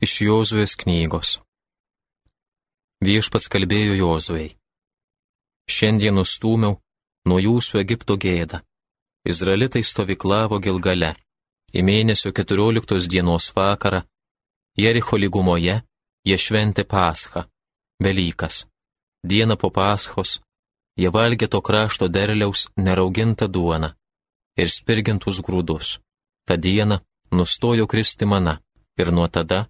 Iš Jozuės knygos. Viešpats kalbėjo Jozuei. Šiandien nustūmiau nuo jūsų Egipto gėdą. Izraelitai stovyklavo Gilgale. Į mėnesio 14 dienos vakarą Jericho lygumoje jie šventė Paschą, Velykas. Dieną po Paschos jie valgė to krašto derliaus neraugintą duoną ir spirgintus grūdus. Ta diena nustojo kristi mana ir nuo tada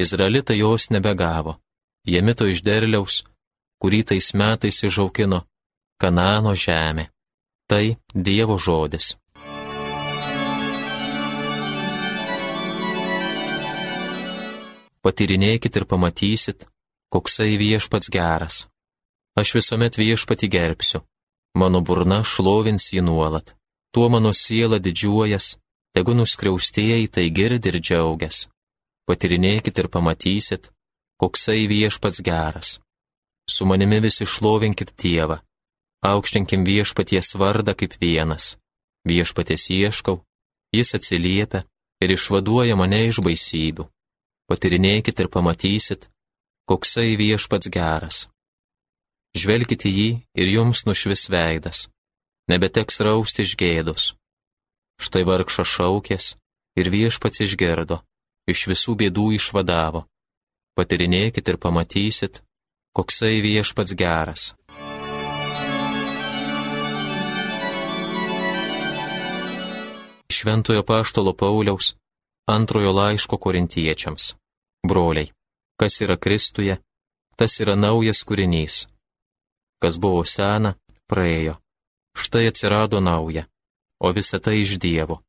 Izraelitai jos nebegavo. Jie mito iš derliaus, kurį tais metais išaukino Kanano žemė. Tai Dievo žodis. Patyrinėkit ir pamatysit, koksai viešpats geras. Aš visuomet viešpati gerbsiu, mano burna šlovins jį nuolat, tuo mano siela didžiuojas, tegu nuskriaustieji tai girdi ir džiaugias patirinėkit ir pamatysit, koksai viešpats geras. Su manimi visi šlovinkit Dievą, aukštinkim viešpaties vardą kaip vienas. Viešpaties ieškau, jis atsiliepia ir išvaduoja mane iš baisybių. Patirinėkit ir pamatysit, koksai viešpats geras. Žvelkite jį ir jums nušvis veidas, nebeteks rausti iš gėdos. Štai vargšas šaukės ir viešpats išgerdo iš visų bėdų išvadavo. Patirinėkit ir pamatysit, koksai viešpats geras. Šventojo paštolo Pauliaus antrojo laiško korintiečiams. Broliai, kas yra Kristuje, tas yra naujas kūrinys. Kas buvo sena, praėjo. Štai atsirado nauja, o visa tai iš Dievo,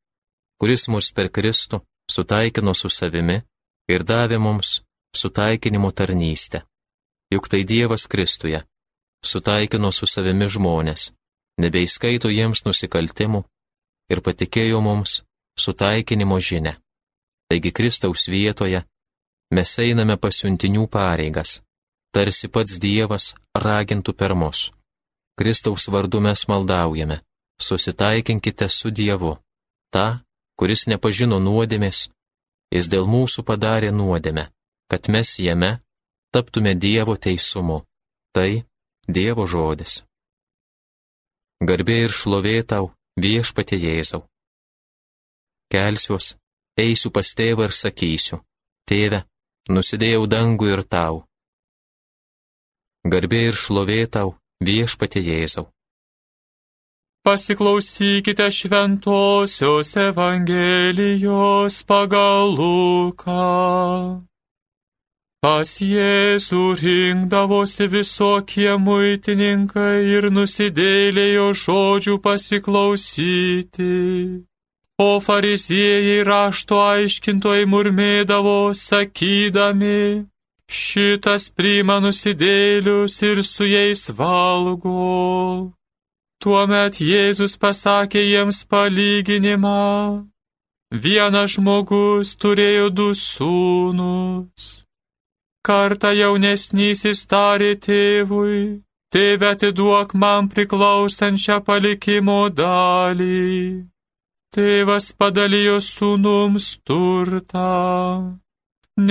kuris mus per Kristų sutaikino su savimi ir davė mums sutaikinimo tarnystę. Juk tai Dievas Kristuje sutaikino su savimi žmonės, nebeįskaito jiems nusikaltimų ir patikėjo mums sutaikinimo žinę. Taigi Kristaus vietoje mes einame pasiuntinių pareigas, tarsi pats Dievas ragintų per mus. Kristaus vardu mes maldaujame, susitaikinkite su Dievu, tą, kuris nepažino nuodėmės, jis dėl mūsų padarė nuodėmę, kad mes jame taptume Dievo teisumu. Tai Dievo žodis. Garbė ir šlovė tau, viešpatie Jėzau. Kelsiuos, eisiu pas tėvą ir sakysiu, tėve, nusidėjau dangų ir tau. Garbė ir šlovė tau, viešpatie Jėzau. Pasiklausykite šventosios Evangelijos pagal Luką. Pas Jėzų rinkdavosi visokie muitininkai ir nusidėlėjo žodžių pasiklausyti. O fariziejai rašto aiškintojai murmėdavo, sakydami, šitas priima nusidėlius ir su jais valgo. Tuomet Jėzus pasakė jiems palyginimą. Vienas žmogus turėjo du sūnus. Kartą jaunesnysis tarė tėvui, tėve atiduok man priklausančią palikimo dalį. Tėvas padalijo sūnums turtą.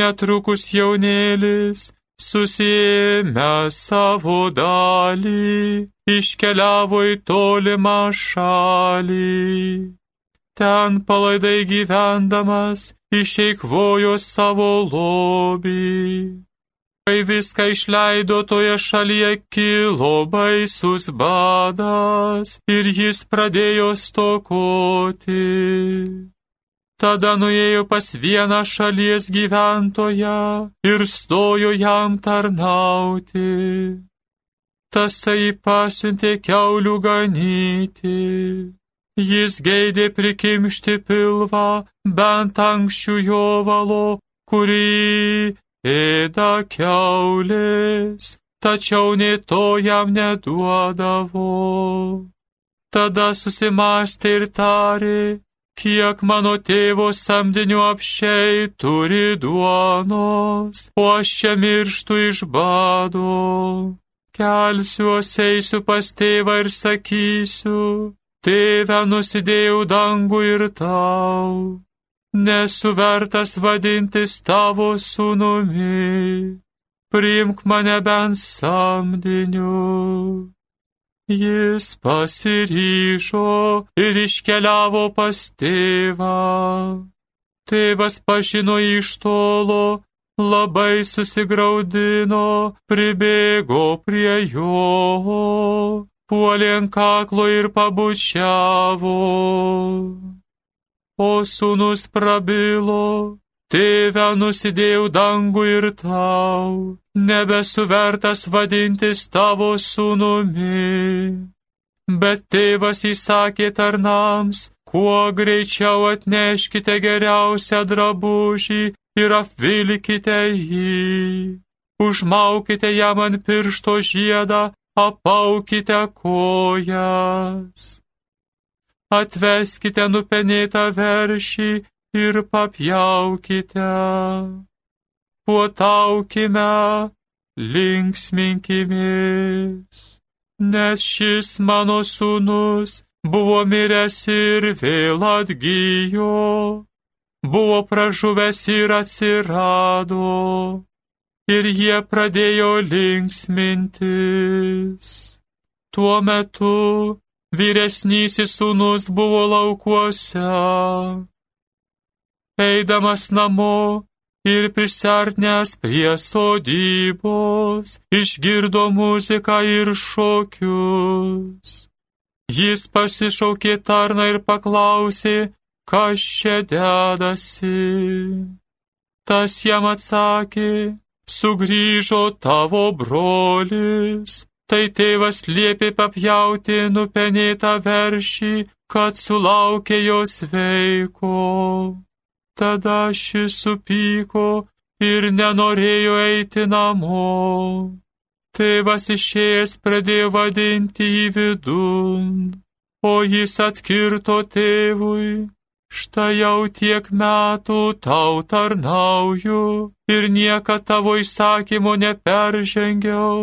Netrukus jaunėlis susėmė savo dalį iškeliavo į tolimą šalį. Ten palaidai gyvendamas išeikvojo savo lobį. Kai viską išleido toje šalyje kilo baisus badas ir jis pradėjo stokoti. Tada nuėjo pas vieną šalies gyventoją ir stojo jam tarnauti tasai pasiuntė keulių ganyti. Jis geidė prikimšti pilvą bent anksčių jo valo, kurį ėda keulės, tačiau nei to jam neduodavo. Tada susimastė ir tarė, kiek mano tėvo samdinių apšiai turi duonos, o aš čia mirštu iš bado kelsiuos eisiu pas tėvą ir sakysiu, tėve nusidėjau dangų ir tau. nesu vertas vadintis tavo sūnumi, priimk mane bent samdiniu. Jis pasiryžo ir iškeliavo pas tėvą. Tėvas pažino iš tolo, labai susigaudino, pribėgo prie jo, puolė ant kaklo ir pabučiavo. O sūnus prabilo, tėve nusidėjau dangų ir tau, nebesu vertas vadintis tavo sūnumi. Bet tėvas įsakė tarnams, kuo greičiau atneškite geriausią drabužį ir apvilkite jį. Užmaukite jam ant piršto žiedą, apaukite kojas atveskite nupenėtą veršį ir papjaukite. Puotaukime, linksminkimės, nes šis mano sūnus buvo miręs ir vėl atgyjo, buvo pražuvęs ir atsirado, ir jie pradėjo linksmintis. Tuo metu vyresnysis sūnus buvo laukuose. Eidamas namo ir prisartnęs prie sodybos, išgirdo muziką ir šokius. Jis pasišaukė tarną ir paklausė, kas čia dedasi. Tas jam atsakė, sugrįžo tavo brolis Tai tėvas liepė papjauti nupenėtą veršį, kad sulaukė jos veiko. Tada šis supyko ir nenorėjo eiti namo. Tėvas išėjęs pradėjo vadinti į vidun, o jis atkirto tėvui. Štai jau tiek metų tau tarnauju ir niekada tavo įsakymo neperžengiau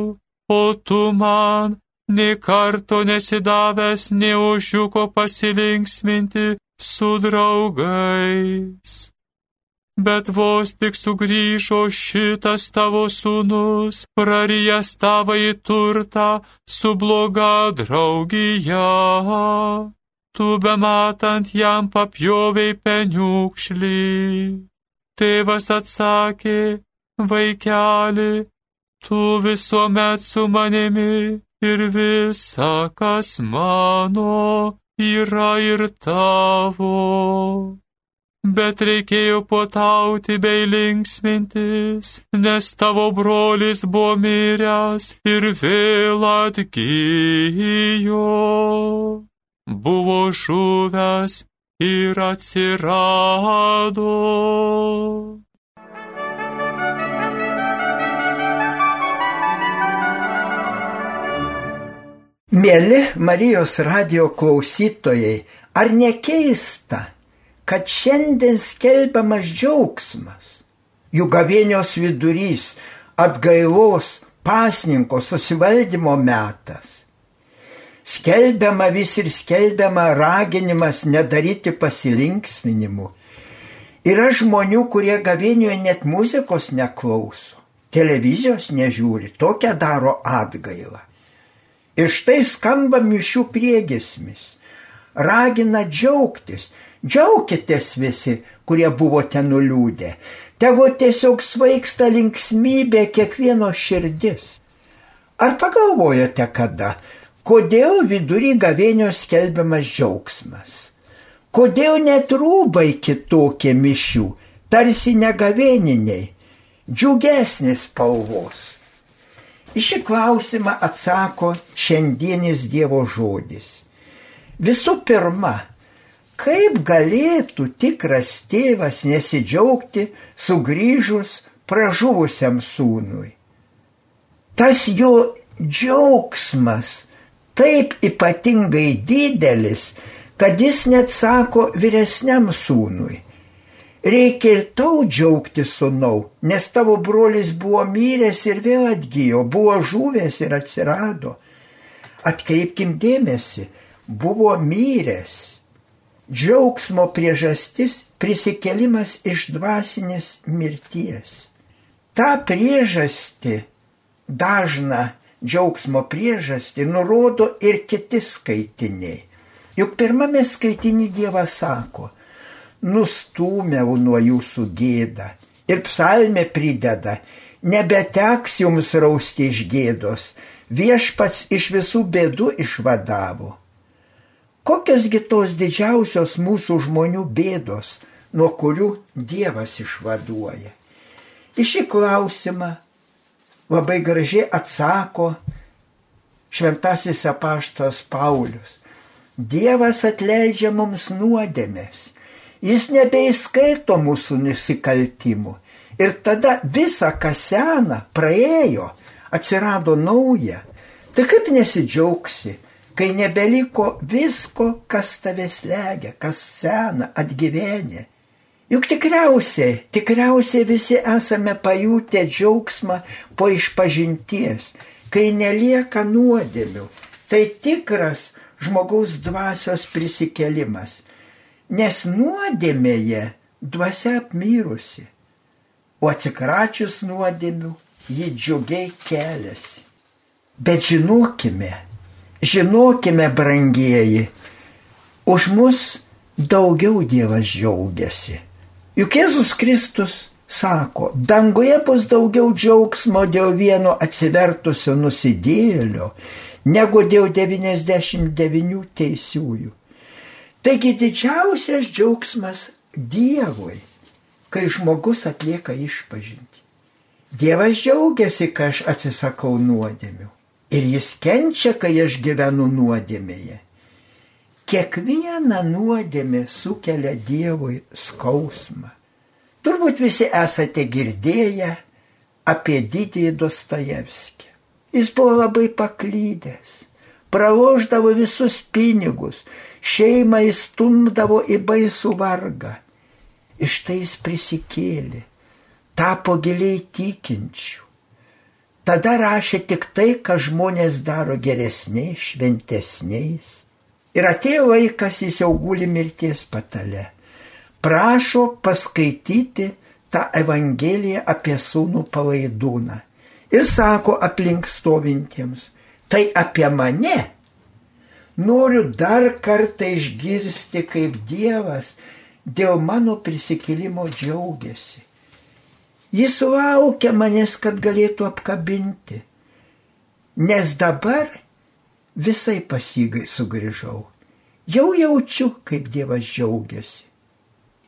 o tu man nei karto nesidavęs, nei ožiuko pasilinksminti su draugais. Bet vos tik sugrįžo šitas tavo sūnus, prarijęs tavai turtą su bloga draugija. Tu bematant jam papjoviai peniukšlį. Tėvas atsakė, vaikeli, tu visuomet su manimi ir visa, kas mano, yra ir tavo. Bet reikėjo puotauti bei linksmintis, nes tavo brolis buvo miręs ir vėl atgyjo. Buvo žuvęs ir atsirado. Mėly Marijos radio klausytojai, ar nekeista, kad šiandien skelbiamas džiaugsmas, jų gavėnios vidurys, atgailos, pasninko susivaldymo metas. Skelbiama vis ir skelbiama raginimas nedaryti pasilinksminimų. Yra žmonių, kurie gavėnioje net muzikos neklauso, televizijos nežiūri, tokią daro atgailą. Ir štai skamba mišių priegesmis. Ragina džiaugtis. Džiaukitės visi, kurie buvote nuliūdę. Tegu tiesiog svaigsta linksmybė kiekvieno širdis. Ar pagalvojote kada, kodėl vidury gavėnio skelbiamas džiaugsmas? Kodėl net rūbai kitokie mišių, tarsi negavėniniai, džiugesnės spalvos? Į šį klausimą atsako šiandienis Dievo žodis. Visų pirma, kaip galėtų tikras tėvas nesidžiaugti sugrįžus pražuvusiam sūnui? Tas jo džiaugsmas taip ypatingai didelis, kad jis net sako vyresniam sūnui reikia ir tau džiaugtis sunau, nes tavo brolis buvo myręs ir vėl atgyjo, buvo žuvęs ir atsirado. Atkreipkim dėmesį, buvo myręs džiaugsmo priežastis prisikelimas iš dvasinės mirties. Ta priežastį, dažną džiaugsmo priežastį, nurodo ir kiti skaitiniai. Juk pirmame skaitinį Dievas sako, nustūmiau nuo jūsų gėdą. Ir psalmė prideda, nebeteks jums rausti iš gėdos, viešpats iš visų bėdų išvadavo. Kokiasgi tos didžiausios mūsų žmonių bėdos, nuo kurių Dievas išvaduoja? Iš šį klausimą labai gražiai atsako šventasis apaštas Paulius. Dievas atleidžia mums nuodėmės Jis nebeįskaito mūsų nusikaltimų. Ir tada visa, kas sena, praėjo, atsirado nauja. Tai kaip nesidžiaugsi, kai nebeliko visko, kas tave slegia, kas sena, atgyvenė. Juk tikriausiai, tikriausiai visi esame pajutę džiaugsmą po išpažinties, kai nelieka nuodėmių. Tai tikras žmogaus dvasios prisikelimas nes nuodėmėje dvasia apmyrusi, o atsikračius nuodėmių ji džiugiai keliasi. Bet žinokime, žinokime, brangieji, už mus daugiau Dievas džiaugiasi. Juk Jėzus Kristus sako, danguje bus daugiau džiaugsmo dėl vieno atsivertusio nusidėlio, negu dėl 99 teisiųjų. Taigi didžiausias džiaugsmas Dievui, kai žmogus atlieka išpažinti. Dievas džiaugiasi, kai aš atsisakau nuodėmių. Ir jis kenčia, kai aš gyvenu nuodėmėje. Kiekviena nuodėmė sukelia Dievui skausmą. Turbūt visi esate girdėję apie didįjį Dostojevskį. Jis buvo labai paklydęs, praloždavo visus pinigus, šeimą įstumdavo į baisų vargą. Iš tai jis prisikėlė, tapo giliai tikinčių. Tada rašė tik tai, ką žmonės daro geresniais, šventesniais. Ir atėjo laikas, jis jau guli mirties patale. Prašo paskaityti tą Evangeliją apie sūnų palaidūną. Ir sako aplink stovintiems, tai apie mane Noriu dar kartą išgirsti, kaip Dievas dėl mano prisikėlimo džiaugiasi. Jis laukia manęs, kad galėtų apkabinti. Nes dabar visai pasigai sugrįžau. Jau jaučiu, kaip Dievas džiaugiasi.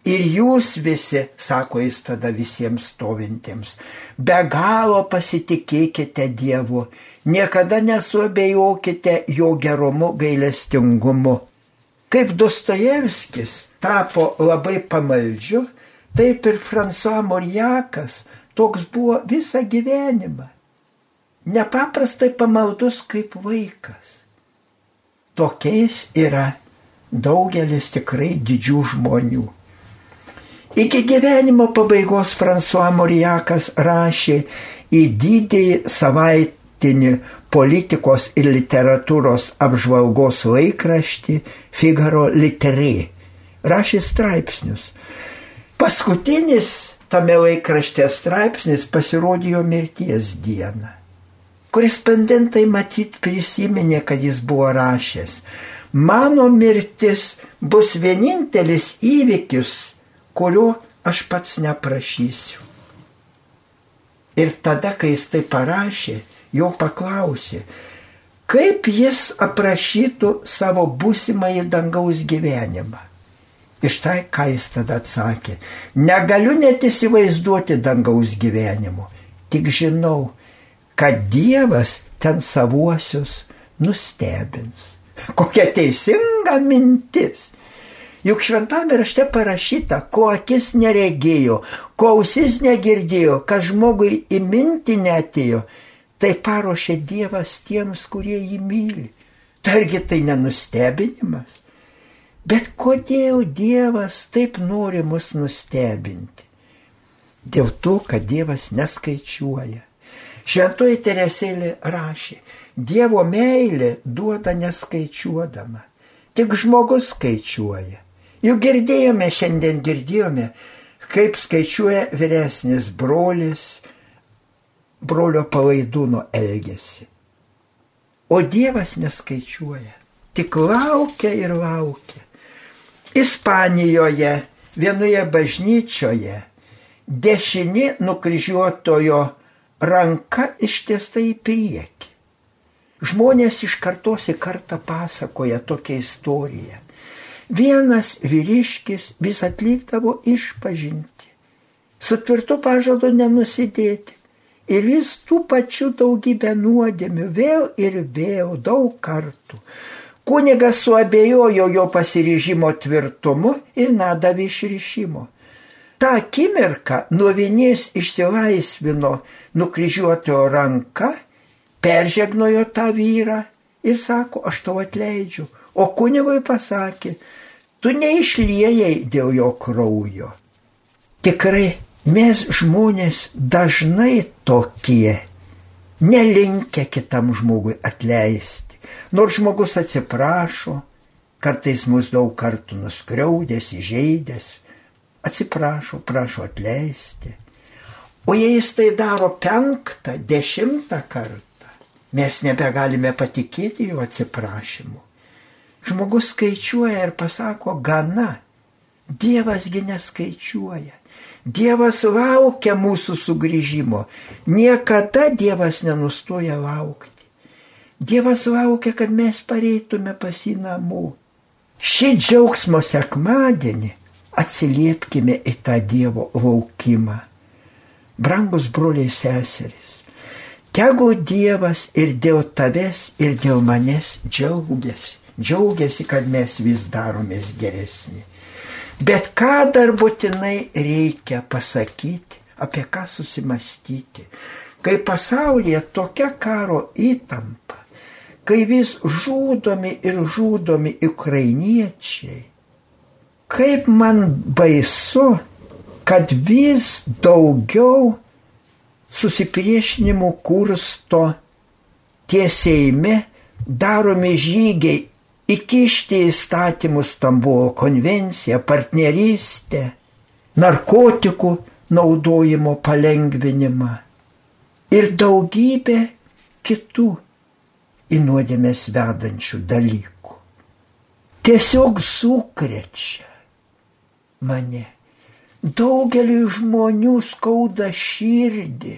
Ir jūs visi, sako jis tada visiems stovintiems, be galo pasitikėkite Dievu Niekada nesuabejokite jo gerumu, gailestingumu. Kaip Dostojevskis tapo labai pamaldžiu, taip ir François Moriakas toks buvo visą gyvenimą. Nepaprastai pamaldus kaip vaikas. Tokiais yra daugelis tikrai didžių žmonių. Iki gyvenimo pabaigos François Moriakas rašė į didįjį savaitę metinį politikos ir literatūros apžvalgos laikraštį Figaro Literė. Rašė straipsnius. Paskutinis tame laikrašte straipsnis pasirodė jo mirties dieną. Korespondentai matyt prisiminė, kad jis buvo rašęs. Mano mirtis bus vienintelis įvykis, kurio aš pats neprašysiu. Ir tada, kai jis tai parašė, jo paklausė, kaip jis aprašytų savo būsimąjį dangaus gyvenimą. Iš tai, ką jis tada atsakė, negaliu net įsivaizduoti dangaus gyvenimo, tik žinau, kad Dievas ten savuosius nustebins. Kokia teisinga mintis. Juk šventame rašte parašyta, ko akis neregėjo, ko ausis negirdėjo, kas žmogui įminti netėjo, Tai paruošė Dievas tiems, kurie jį myli. Targi tai nenustebinimas. Bet kodėl Dievas taip nori mus nustebinti? Dėl to, kad Dievas neskaičiuoja. Šventoji Teresėlė rašė, Dievo meilė duoda neskaičiuodama, tik žmogus skaičiuoja. Juk girdėjome, šiandien girdėjome, kaip skaičiuoja vyresnis brolis brolio palaidūno elgesį. O Dievas neskaičiuoja, tik laukia ir laukia. Ispanijoje vienoje bažnyčioje dešinė nukryžiuotojo ranka ištiesta į priekį. Žmonės iš kartos į kartą pasakoja tokią istoriją. Vienas vyriškis vis atlikdavo išpažinti, su tvirtu pažadu nenusidėti. Ir jis tų pačių daugybę nuodėmių vėl ir vėl daug kartų. Kunigas suabejojo jo pasiryžimo tvirtumu ir nedavė išrišimo. Ta akimirka nuo vienės išsilaisvino nukryžiuotojo ranka, peržegnojo tą vyrą ir sako, aš tau atleidžiu. O kunigui pasakė, tu neišliejai dėl jo kraujo. Tikrai mes žmonės dažnai tokie, nelinkę kitam žmogui atleisti. Nors žmogus atsiprašo, kartais mus daug kartų nuskriaudęs, įžeidęs, atsiprašo, prašo atleisti. O jei jis tai daro penktą, dešimtą kartą, mes nebegalime patikėti jo atsiprašymu. Žmogus skaičiuoja ir pasako, gana. Dievasgi neskaičiuoja. Dievas laukia mūsų sugrįžimo. Niekada Dievas nenustoja laukti. Dievas laukia, kad mes pareitume pas į namų. Šį džiaugsmo sekmadienį atsiliepkime į tą Dievo laukimą. Brangus broliai seserys, tegu Dievas ir dėl tavęs, ir dėl manęs džiaugiasi. Džiaugiasi, kad mes vis daromės geresni. Bet ką dar būtinai reikia pasakyti, apie ką susimastyti, kai pasaulyje tokia karo įtampa, kai vis žudomi ir žudomi ukrainiečiai, kaip man baisu, kad vis daugiau susipriešinimų kursto tiesėjime daromi žygiai įkišti įstatymus Stambulo konvenciją, partnerystę, narkotikų naudojimo palengvinimą ir daugybę kitų į nuodėmės vedančių dalykų. Tiesiog sukrečia mane. Daugeliu žmonių skauda širdį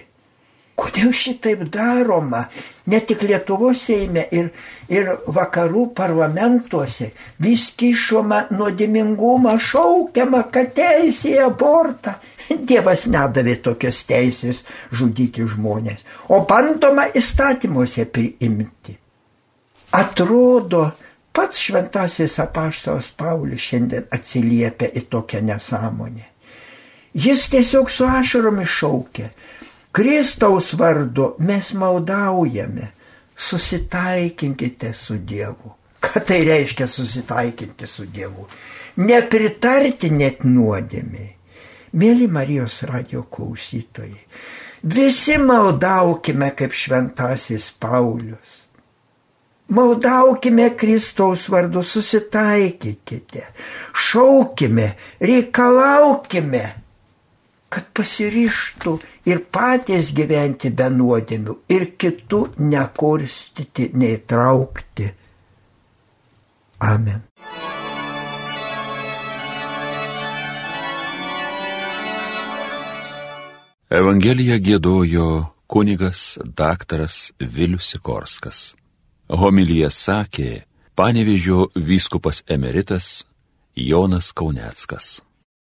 Kodėl šitaip daroma? Ne tik Lietuvos Seime ir, ir vakarų parlamentuose vis kišoma nuodėmingumą, šaukiama, kad teisė į abortą. Dievas nedavė tokios teisės žudyti žmonės, o bandoma įstatymuose priimti. Atrodo, pats šventasis apaštalas Paulius šiandien atsiliepia į tokią nesąmonę. Jis tiesiog su ašaromis šaukia, Kristaus vardu mes maldaujame, susitaikinkite su Dievu. Ką tai reiškia susitaikinti su Dievu? Nepritarti net nuodėmiai. Mėly Marijos radio klausytojai, visi maldaukime kaip šventasis Paulius. Maldaukime Kristaus vardu, susitaikykite, šaukime, reikalaukime kad pasiryštų ir patys gyventi be nuodėmių, ir kitų nekurstyti, neįtraukti. Amen. Evangeliją gėdojo kunigas daktaras Vilius Sikorskas. Homilyje sakė panevižio vyskupas emeritas Jonas Kauneckas.